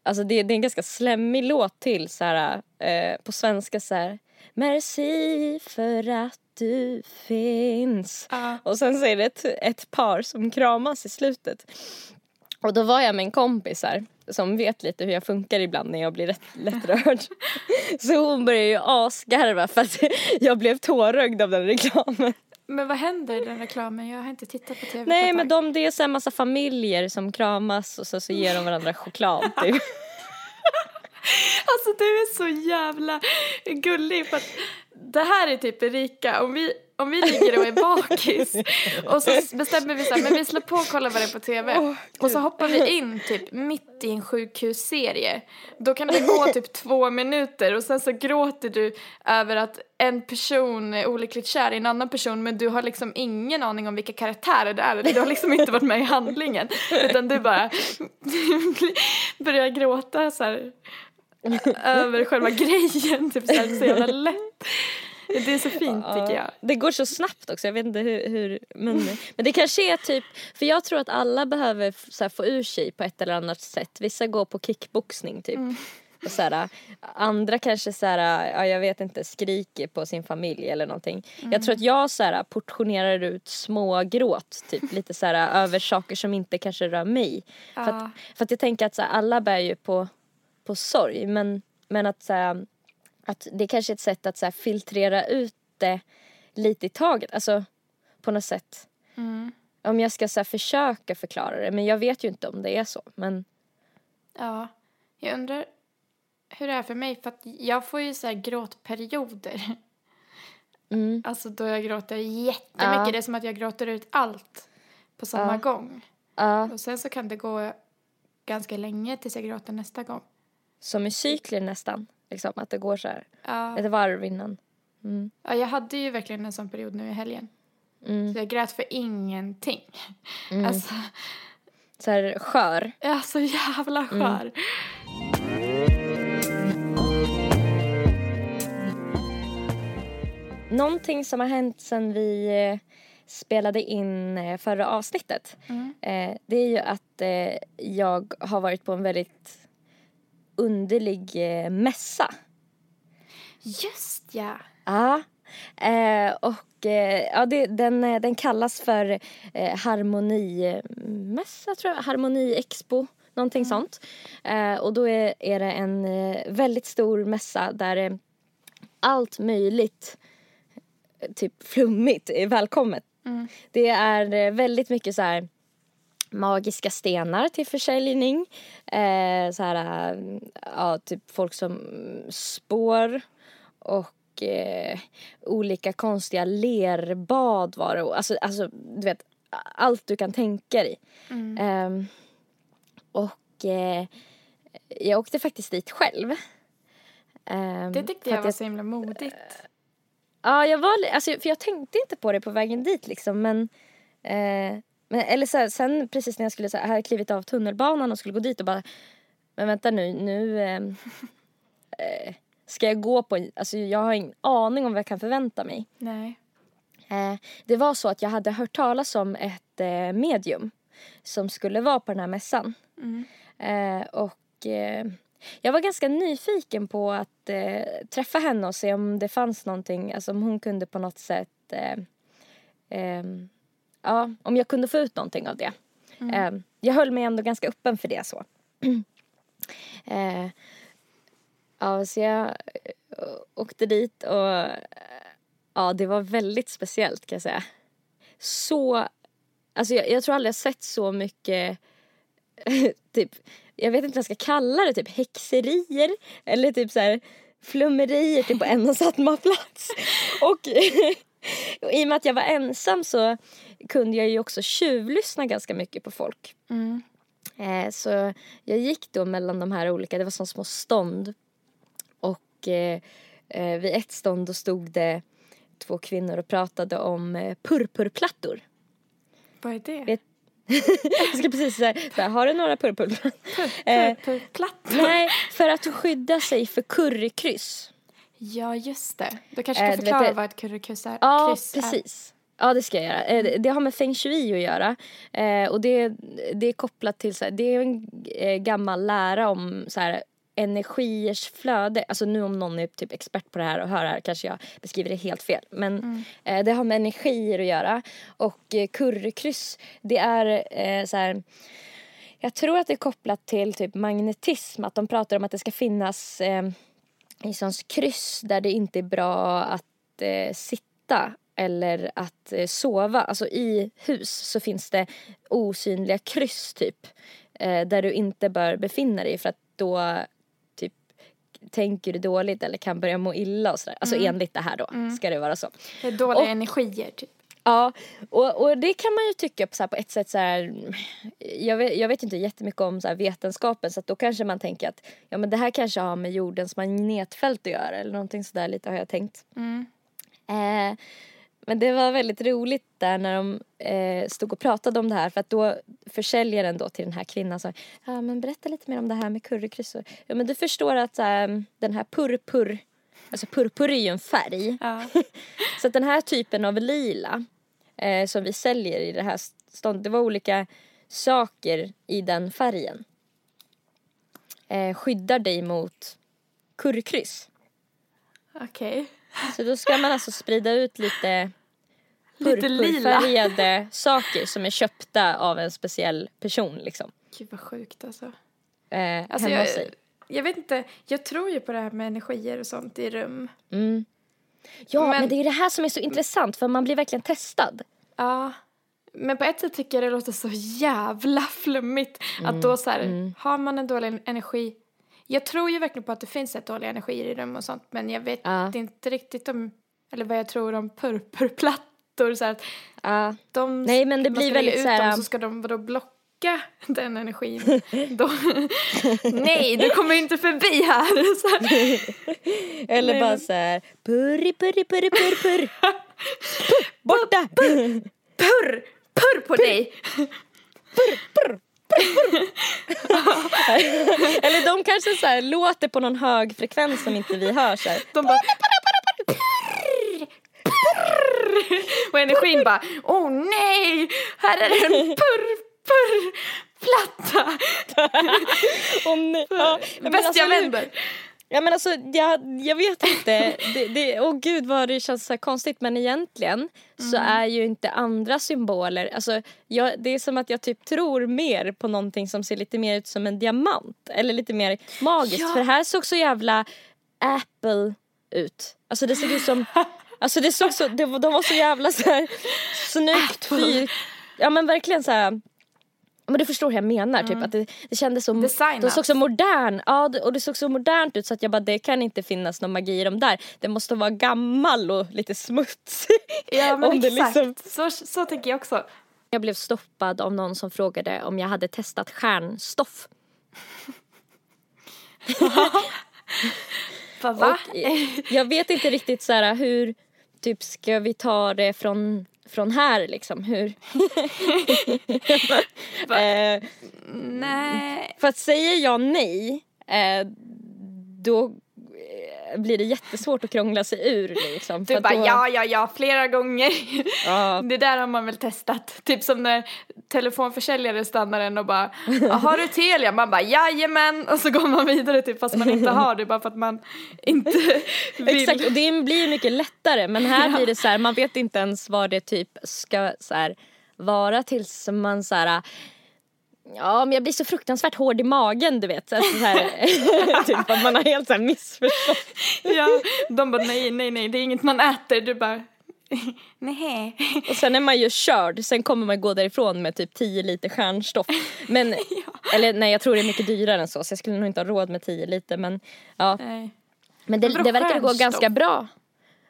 Alltså det, det är en ganska slemmig låt till så här, eh, på svenska så här. Merci för att du finns. Ja. Och sen så är det ett, ett par som kramas i slutet. Och då var jag med en kompis här som vet lite hur jag funkar ibland när jag blir rätt lättrörd. *laughs* Så hon började ju asgarva för att jag blev tårögd av den reklamen. Men vad händer i den reklamen? Jag har inte tittat på tv på Nej ett men de, det är så här massa familjer som kramas och så, så ger de varandra choklad typ. *laughs* *laughs* Alltså du är så jävla gullig för att det här är typ Erika, om vi, om vi ligger och är bakis *laughs* och så bestämmer vi så här, men vi slår på och kollar vad det är på tv och så hoppar vi in typ mitt i en sjukhusserie. Då kan det gå typ *laughs* två minuter och sen så gråter du över att en person är olyckligt kär i en annan person men du har liksom ingen aning om vilka karaktärer det är. Du har liksom inte varit med i handlingen. Utan du bara börjar gråta så här *laughs* över själva grejen, typ så, här, så jävla lätt. Det är så fint tycker jag. Det går så snabbt också, jag vet inte hur, hur men, men det kanske är typ, för jag tror att alla behöver så få ur sig på ett eller annat sätt. Vissa går på kickboxning typ. Och så här, andra kanske så här, ja, jag vet inte, skriker på sin familj eller någonting. Jag tror att jag så här, portionerar ut små gråt typ lite så här, över saker som inte kanske rör mig. För, Ja. att, för att jag tänker att så alla bär ju på, på sorg men, men att, så här, att det kanske är ett sätt att så här, filtrera ut det lite i taget. Alltså på något sätt. Mm. Om jag ska så här, försöka förklara det men jag vet ju inte om det är så. Men Ja, jag undrar hur det är för mig för att jag får ju så här gråtperioder. mm, Alltså då jag gråter jättemycket. Ja. Det är som att jag gråter ut allt på samma Ja. gång. ja, Och sen så kan det gå ganska länge tills jag gråter nästa gång. Som i cykler nästan. Liksom, att det går så här Ja. ett varv innan. Mm, ja, jag hade ju verkligen en sån period nu i helgen. mm, Så jag grät för ingenting. mm. Alltså, Så här skör. är så jävla skör. Någonting som har hänt sen vi eh, spelade in eh, förra avsnittet. Mm. Eh, det är ju att jag har varit på en väldigt underlig eh, mässa. Just ja. Ja. Eh, och eh, ja, det, den, eh, den kallas för eh, harmonimässa tror jag, harmoniexpo, någonting sånt. Eh, och då är, är det en eh, väldigt stor mässa där allt möjligt typ flummigt är välkommet. Mm. Det är väldigt mycket så här magiska stenar till försäljning. Eh, så här, eh, ja, typ folk som spår och eh, olika konstiga lerbad var det. Alltså, alltså, du vet, allt du kan tänka dig. Mm. Ehm, och eh, jag åkte faktiskt dit själv. Ehm, Det tyckte jag var så himla modigt. Ja, jag var alltså, för jag tänkte inte på det på vägen dit liksom men, eh, men eller så här, sen precis när jag skulle så här, klivit av tunnelbanan och skulle gå dit och bara men vänta nu, nu eh, *laughs* eh, ska jag gå på, en- alltså jag har ingen aning om vad jag kan förvänta mig. Nej. Eh, det var så att jag hade hört talas om ett eh, medium som skulle vara på den här mässan. Mm. Eh, och eh, jag var ganska nyfiken på att eh, träffa henne och se om det fanns någonting, alltså om hon kunde på något sätt, eh, ehm, ja, om jag kunde få ut någonting av det. Eh, jag höll mig ändå ganska öppen för det så. *clears throat* eh, ja, så jag eh, åkte dit och eh, ja, det var väldigt speciellt kan jag säga. Så, alltså jag, jag tror aldrig jag sett så mycket *laughs* typ, jag vet inte vad jag ska kalla det, typ häxerier eller typ så här flummerier typ på en och samma plats. *laughs* Och, och i och med att jag var ensam så kunde jag ju också tjuvlyssna ganska mycket på folk. Mm. Eh, så jag gick då mellan de här olika, det var som små stånd. Och eh, eh, vid ett stånd då stod det två kvinnor och pratade om eh, purpurplattor. Vad är det? Vet- *laughs* Jag ska precis säga, har du några purpurplattor? Eh, Purpurplattor? Nej, för att skydda sig för currykryss. Ja, just det. Du kanske Eh, ska du vet förklara vad ett currykryss är. Ja, precis. Ja, det ska jag göra. Eh, det- har med feng shui att göra. Eh, och det, det är kopplat till, så här, det är en eh, gammal lära om så här, energiers flöde. Alltså nu om någon är typ expert på det här och hör det här kanske jag beskriver det helt fel. Men eh, det har med energier att göra. Och eh, currykryss, det är eh, så här jag tror att det är kopplat till typ magnetism. Att de pratar om att det ska finnas eh, i såns kryss där det inte är bra att eh, sitta eller att eh, sova. Alltså i hus så finns det osynliga kryss typ. Eh, där du inte bör befinna dig för att då typ tänker du dåligt eller kan börja må illa och sådär. Alltså enligt det här då ska det vara så. Det dåliga Och- energier, typ. Ja, och, och det kan man ju tycka på, så här, på ett sätt så här, jag, vet, jag vet inte jättemycket om så här, vetenskapen så att då kanske man tänker att ja men det här kanske har med jordens magnetfält att göra eller någonting sådär lite har jag tänkt. Mm. Eh, men det var väldigt roligt där när de eh, stod och pratade om det här för att då försäljaren då till den här kvinnan sa ja men berätta lite mer om det här med currykryss. Och, Ja men du förstår att eh, den här purpur alltså purpur är ju en färg. Ja. *laughs* Så att den här typen av lila eh, som vi säljer i det här ståndet, det var olika saker i den färgen. Eh, skyddar dig mot kurrkryss. Okej. Så då ska man alltså sprida ut lite *laughs* purpurfärgade saker som är köpta av en speciell person liksom. Gud vad sjukt alltså. Eh, Alltså hemma jag, hos sig. jag vet inte, jag tror ju på det här med energier och sånt i rum. Mm. Ja, men... Men- det är det här som är så intressant för man blir verkligen testad. Ja. Men på ett sätt tycker jag det låter så jävla flummigt att då så här, har man en dålig energi. Jag tror ju verkligen på att det finns ett dåliga energier i rum och sånt men jag vet Ja. inte riktigt om, eller vad jag tror om purpurplattor så här att Ja. de, Nej, men det blir väldigt ut så här- dem så ska de vadå blocka den energin. då, nej, du kommer inte förbi här. *laughs* Så här. Eller Nej, bara så här, purri, purri, purri, *laughs* *laughs* purr, purr. Borta! Purr, purr på dig. Eller de kanske så här låter på någon hög frekvens som inte vi hör så här. De bara purr, purr. Och energin bara, åh nej, här är en purr, purr, platta. *laughs* Åh nej. Ja, alltså, jag nu- vänder. Ja men alltså jag, jag vet inte. Det, det, åh gud vad det känns så konstigt men egentligen så är ju inte andra symboler, alltså jag, det är som att jag typ tror mer på någonting som ser lite mer ut som en diamant eller lite mer magiskt Ja. för här såg så jävla Apple ut. Alltså det såg ut som, *laughs* alltså det såg så, det, de var så jävla så här snyggt Apple. fyr, ja men verkligen så här. Men du förstår hur jag menar, typ att det, det kändes som, Designat. de såg så modern, ja och det såg så modernt ut så att jag bara det kan inte finnas någon magi i dem där. Det måste vara gammal och lite smutsig. Ja *laughs* men exakt, liksom- så, så tänker jag också. Jag blev stoppad av någon som frågade om jag hade testat stjärnstoff. *laughs* Va? va? Jag vet inte riktigt så här hur, typ ska vi ta det från, från här liksom, hur? *laughs* eh, Nej. för att säger jag nej, eh, då blir det jättesvårt att krångla sig ur liksom. Du bara då, ja, ja, ja, flera gånger. *laughs* Ja. Det där har man väl testat. Typ som när telefonförsäljare stannar en och bara "Ja, Har du Telia? Man bara jajamän och så går man vidare typ fast man inte har det bara för att man inte *laughs* vill. Exakt, och det blir mycket lättare men här *laughs* blir det så här, man vet inte ens vad det typ ska så här, vara tills man så här Ja men jag blir så fruktansvärt hård i magen du vet. Alltså, så här, *laughs* typ att man har helt så här missförstått. Ja, de bara nej, nej, nej, det är inget man äter. Du bara *laughs* nej. Och sen är man ju körd, sen kommer man gå därifrån med typ 10 liter stjärnstoff. Men, *laughs* eller nej jag tror det är mycket dyrare än så så jag skulle nog inte ha råd med 10 liter men ja. nej. Men det, Men det verkar gå ganska bra.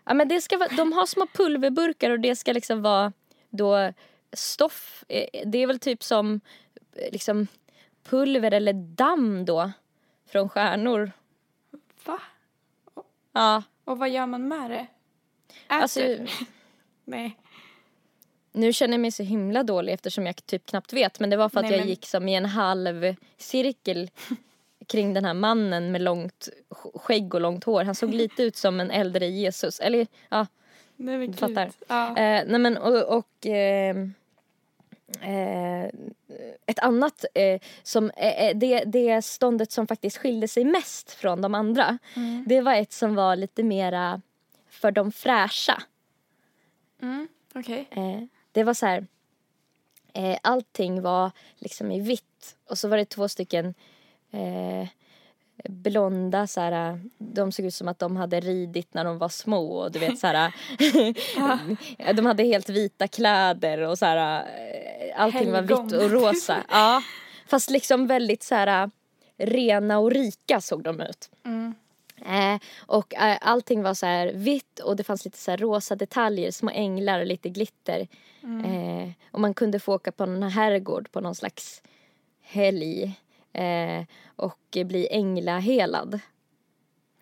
Ja men det ska vara, de har små pulverburkar och det ska liksom vara då stoff, eh, det är väl typ som liksom pulver eller damm då från stjärnor. Va? Ja, Och vad gör man med det? Äter? alltså *laughs* nej. nu känner jag mig så himla dålig eftersom jag typ knappt vet men det var för att Nej, jag men- gick som i en halv cirkel *laughs* kring den här mannen med långt sk- skägg och långt hår. Han såg lite ut som en äldre Jesus. Eller ja, Nej men Du gud. fattar. Ja. Eh, nej men och, och ehm, eh, ett annat eh, som eh, eh, det, det ståndet som faktiskt skilde sig mest från de andra. Det var ett som var lite mera för de fräscha. Mm, Okej. Eh, det var så här. Eh, allting var liksom i vitt och så var det två stycken blonda så här, de såg ut som att de hade ridit när de var små och du vet så här, *laughs* *laughs* de hade helt vita kläder och så här, eh, allting var Helgon. vitt och rosa. *laughs* Ja, fast liksom väldigt så här rena och rika såg de ut. Mm. Eh, och eh, allting var så här vitt och det fanns lite så här rosa detaljer, små änglar och lite glitter. Eh, och man kunde få åka på någon herrgård på någon slags helg eh, och bli änglahelad.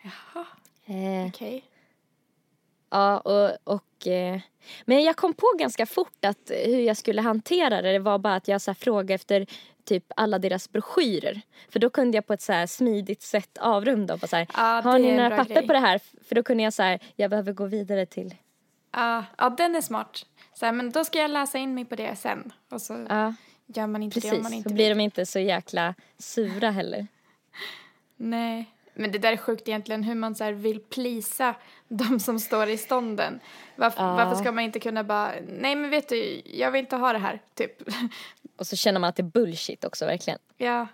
Jaha, Eh, okej. Ja, och, och eh, men jag kom på ganska fort att hur jag skulle hantera det. Det var bara att jag så frågade efter typ alla deras broschyrer. För då kunde jag på ett så smidigt sätt avrunda och bara så här, Ja, har ni några papper grej. på det här? För då kunde jag så här, jag behöver gå vidare till, Ja, ja, den är smart. Så här, men då ska jag läsa in mig på det sen. Och så ja gör man inte det om man precis. inte vill. blir de inte så jäkla sura heller. *laughs* Nej. Men det där är sjukt egentligen hur man så vill plisa *laughs* de som står i stånden. Varför, Ja. varför ska man inte kunna bara, nej men vet du, jag vill inte ha det här, typ. *laughs* Och så känner man att det är bullshit också verkligen. ja.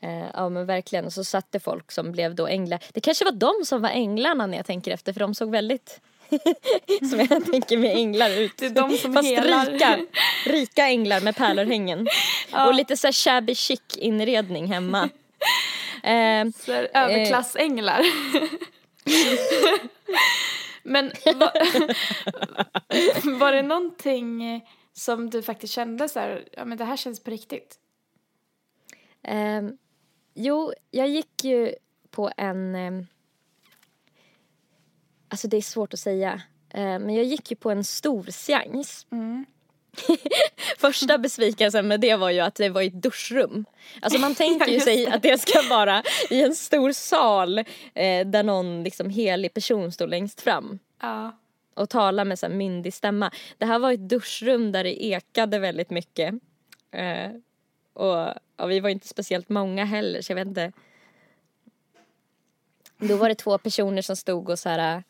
Eh, ja men verkligen. Och så satt det folk som blev då änglar. Det kanske var de som var änglarna när jag tänker efter för de såg väldigt *laughs* som jag tänker med änglar ut. Det är de som Fast helar. rika, rika änglar med pärlörhängen. *laughs* Och lite så här shabby chic inredning hemma. *laughs* Eh, Så här, överklassänglar. Men var, var det någonting som du faktiskt kände så här, ja men det här känns på riktigt? Ehm, jo, jag gick ju på en... ehm, alltså det är svårt att säga. Ehm, men jag gick ju på en stor seans. Mm. *laughs* Första besvikelsen med det var ju att det var i ett duschrum. Alltså man *laughs* tänker ju sig att det ska vara i en stor sal eh, där någon liksom helig person står längst fram Ja. och talar med så här myndig stämma. Det här var ett duschrum där det ekade väldigt mycket. Eh, och ja, vi var inte speciellt många heller så jag vet inte. Då var det två personer som stod och så här.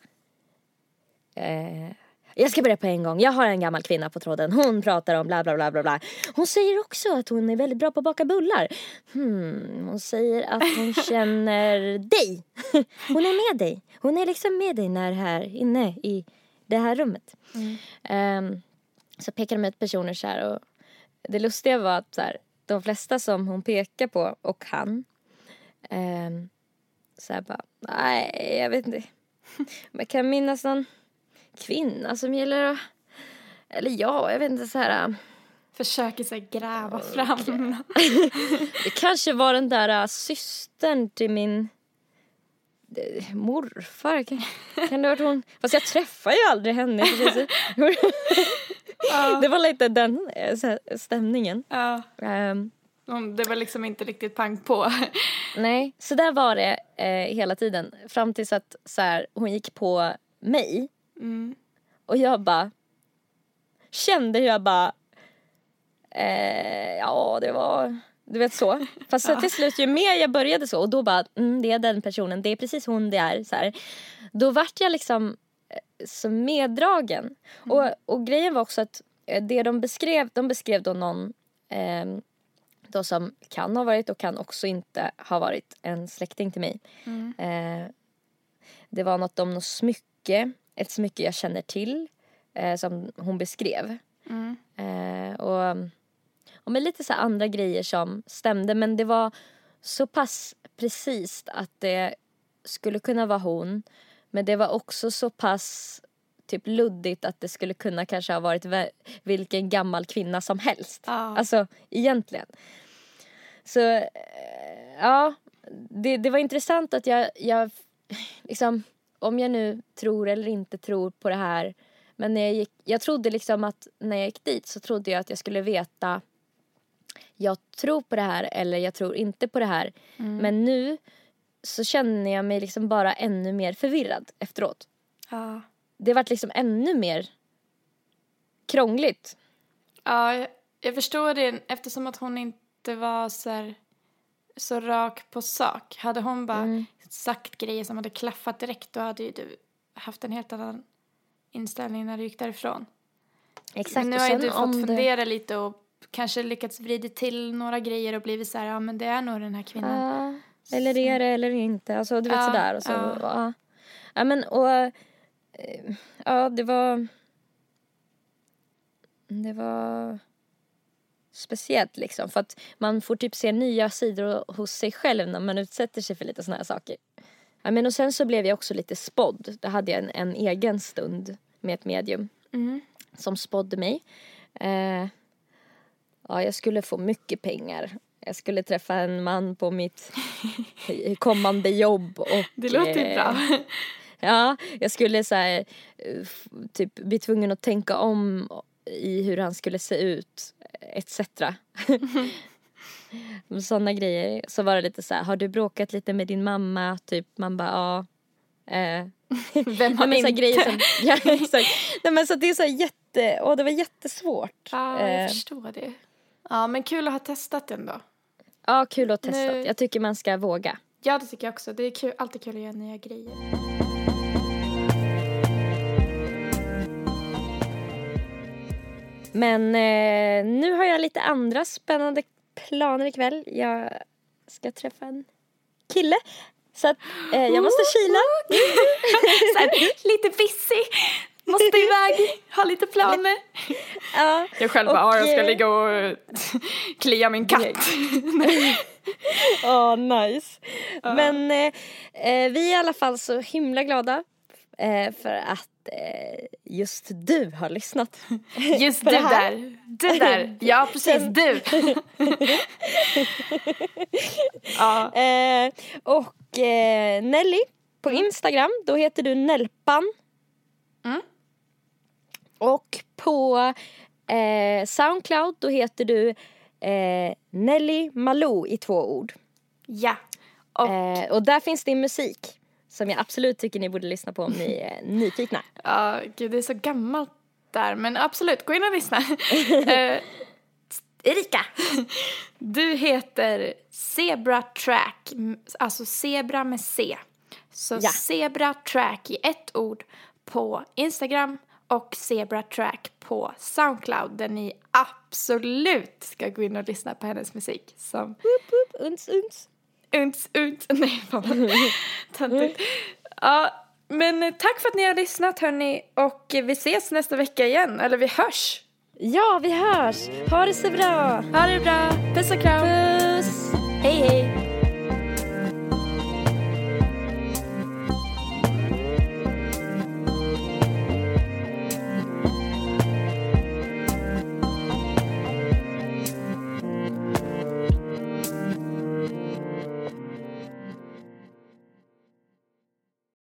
Eh, jag ska börja på en gång. Jag har en gammal kvinna på tråden. Hon pratar om bla bla bla bla bla. Hon säger också att hon är väldigt bra på att baka bullar. Hmm, hon säger att hon *laughs* känner dig. Hon är med dig. Hon är liksom med dig när här inne i det här rummet. Ehm, så pekar de ut personer så här och det lustiga var att så här, de flesta som hon pekar på och han ehm, så här bara, nej jag vet inte. Men jag kan minnas någon kvinna som gillar att, eller ja, jag vet inte så här. äh, Försöker så här gräva fram. *laughs* Det kanske var den där äh, systern till min eh, morfar. Kan, kan det ha varit hon? Fast jag träffar ju aldrig henne. *laughs* *laughs* Det var lite den eh, stämningen. ja. Hon- Det var liksom inte riktigt pang på. *laughs* nej, så där var det eh, hela tiden. Fram tills att så här, hon gick på mig Mm. och jag bara kände hur jag bara eh, ja det var du vet så. *laughs* Fast så till slut ju mer jag började så och då bara mm, det är den personen, det är precis hon det är. Så här. Då vart jag liksom eh, så meddragen. Och, och grejen var också att eh, det de beskrev, de beskrev då någon ehm, då som kan ha varit och kan också inte ha varit en släkting till mig. Mm. Eh, det var något om något smycke, ett smycke jag känner till eh, som hon beskrev. Mm. Eh, och, och med lite så andra grejer som stämde men det var så pass precis att det skulle kunna vara hon men det var också så pass typ luddigt att det skulle kunna kanske ha varit vilken gammal kvinna som helst. Ja. Alltså egentligen. Så eh, ja, det, det var intressant att jag, jag liksom, om jag nu tror eller inte tror på det här. Men när jag gick, jag trodde liksom att när jag gick dit så trodde jag att jag skulle veta jag tror på det här eller jag tror inte på det här. Men nu så känner jag mig liksom bara ännu mer förvirrad efteråt. Ja. Det vart liksom ännu mer krångligt. Ja, jag, jag förstår det eftersom att hon inte var så, här, så rak på sak. Hade hon bara Mm. sagt grejer som hade klaffat direkt då hade ju du haft en helt annan inställning när du gick därifrån. Exakt. Men nu har ju du fått det- fundera lite och kanske lyckats vrida till några grejer och blivit så här, ja men det är nog den här kvinnan. Ja, eller är det eller inte. Alltså du vet Ja, sådär. Och så, ja. och, ja. ja men och eh, ja det var det var speciellt liksom för att man får typ se nya sidor hos sig själv när man utsätter sig för lite såna här saker. Ja, men och sen så blev jag också lite spådd. Då hade jag en, en egen stund med ett medium Mm. som spådde mig. Eh, ja, jag skulle få mycket pengar. Jag skulle träffa en man på mitt *laughs* kommande jobb. Och, Det låter eh, bra. *laughs* Ja, jag skulle så här, eh, typ bli tvungen att tänka om i hur han skulle se ut, etc. *laughs* *laughs* Sådana grejer. Så var det lite så här, har du bråkat lite med din mamma? Typ, man bara ja. Eh, *laughs* Vem har Nej, men inte? grejer som, ja, exakt. Nej, men så det är så jätte, åh det var jättesvårt. Ja, jag Eh, förstår det. Ja, men kul att ha testat ändå. ja, kul att testa. Nu- Jag tycker man ska våga. Ja, det tycker jag också. Det är kul, alltid kul att göra nya grejer. Men eh, nu har jag lite andra spännande planer ikväll. Jag ska träffa en kille. Så att eh, jag måste kila. *laughs* Lite busy, måste iväg, ha lite planer. Ja. Jag själv bara, Och, ja, jag ska eh, ligga och *laughs* klia min katt. *laughs* Åh, nice. Men eh, eh, vi är i alla fall så himla glada eh, för att eh, just du har lyssnat. *laughs* Just du där, du där, *laughs* ja precis du. *laughs* ja, Eh, och eh, Nelly på Instagram, då heter du Nelpan. Mm. Och på eh, Soundcloud, då heter du eh, Nelly Malou i två ord. ja. Och Eh, och där finns din musik som jag absolut tycker ni borde lyssna på om ni är *laughs* nyfikna. Ja, gud det är så gammalt där, men absolut, gå in och lyssna. *laughs* Eh, Erika, *laughs* du heter Zebra Track, alltså zebra med C. Så Ja. Zebra Track i ett ord på Instagram och Zebra Track på Soundcloud där ni absolut ska gå in och lyssna på hennes musik som Woop, woop, uns, uns. Unts, unts, *laughs* nej fan *laughs* töntigt. Ja, men eh, tack för att ni har lyssnat hörni och eh, vi ses nästa vecka igen, eller vi hörs. Ja, vi hörs! Ha det så bra! Ha det bra, puss och kram. Puss! Hej hej.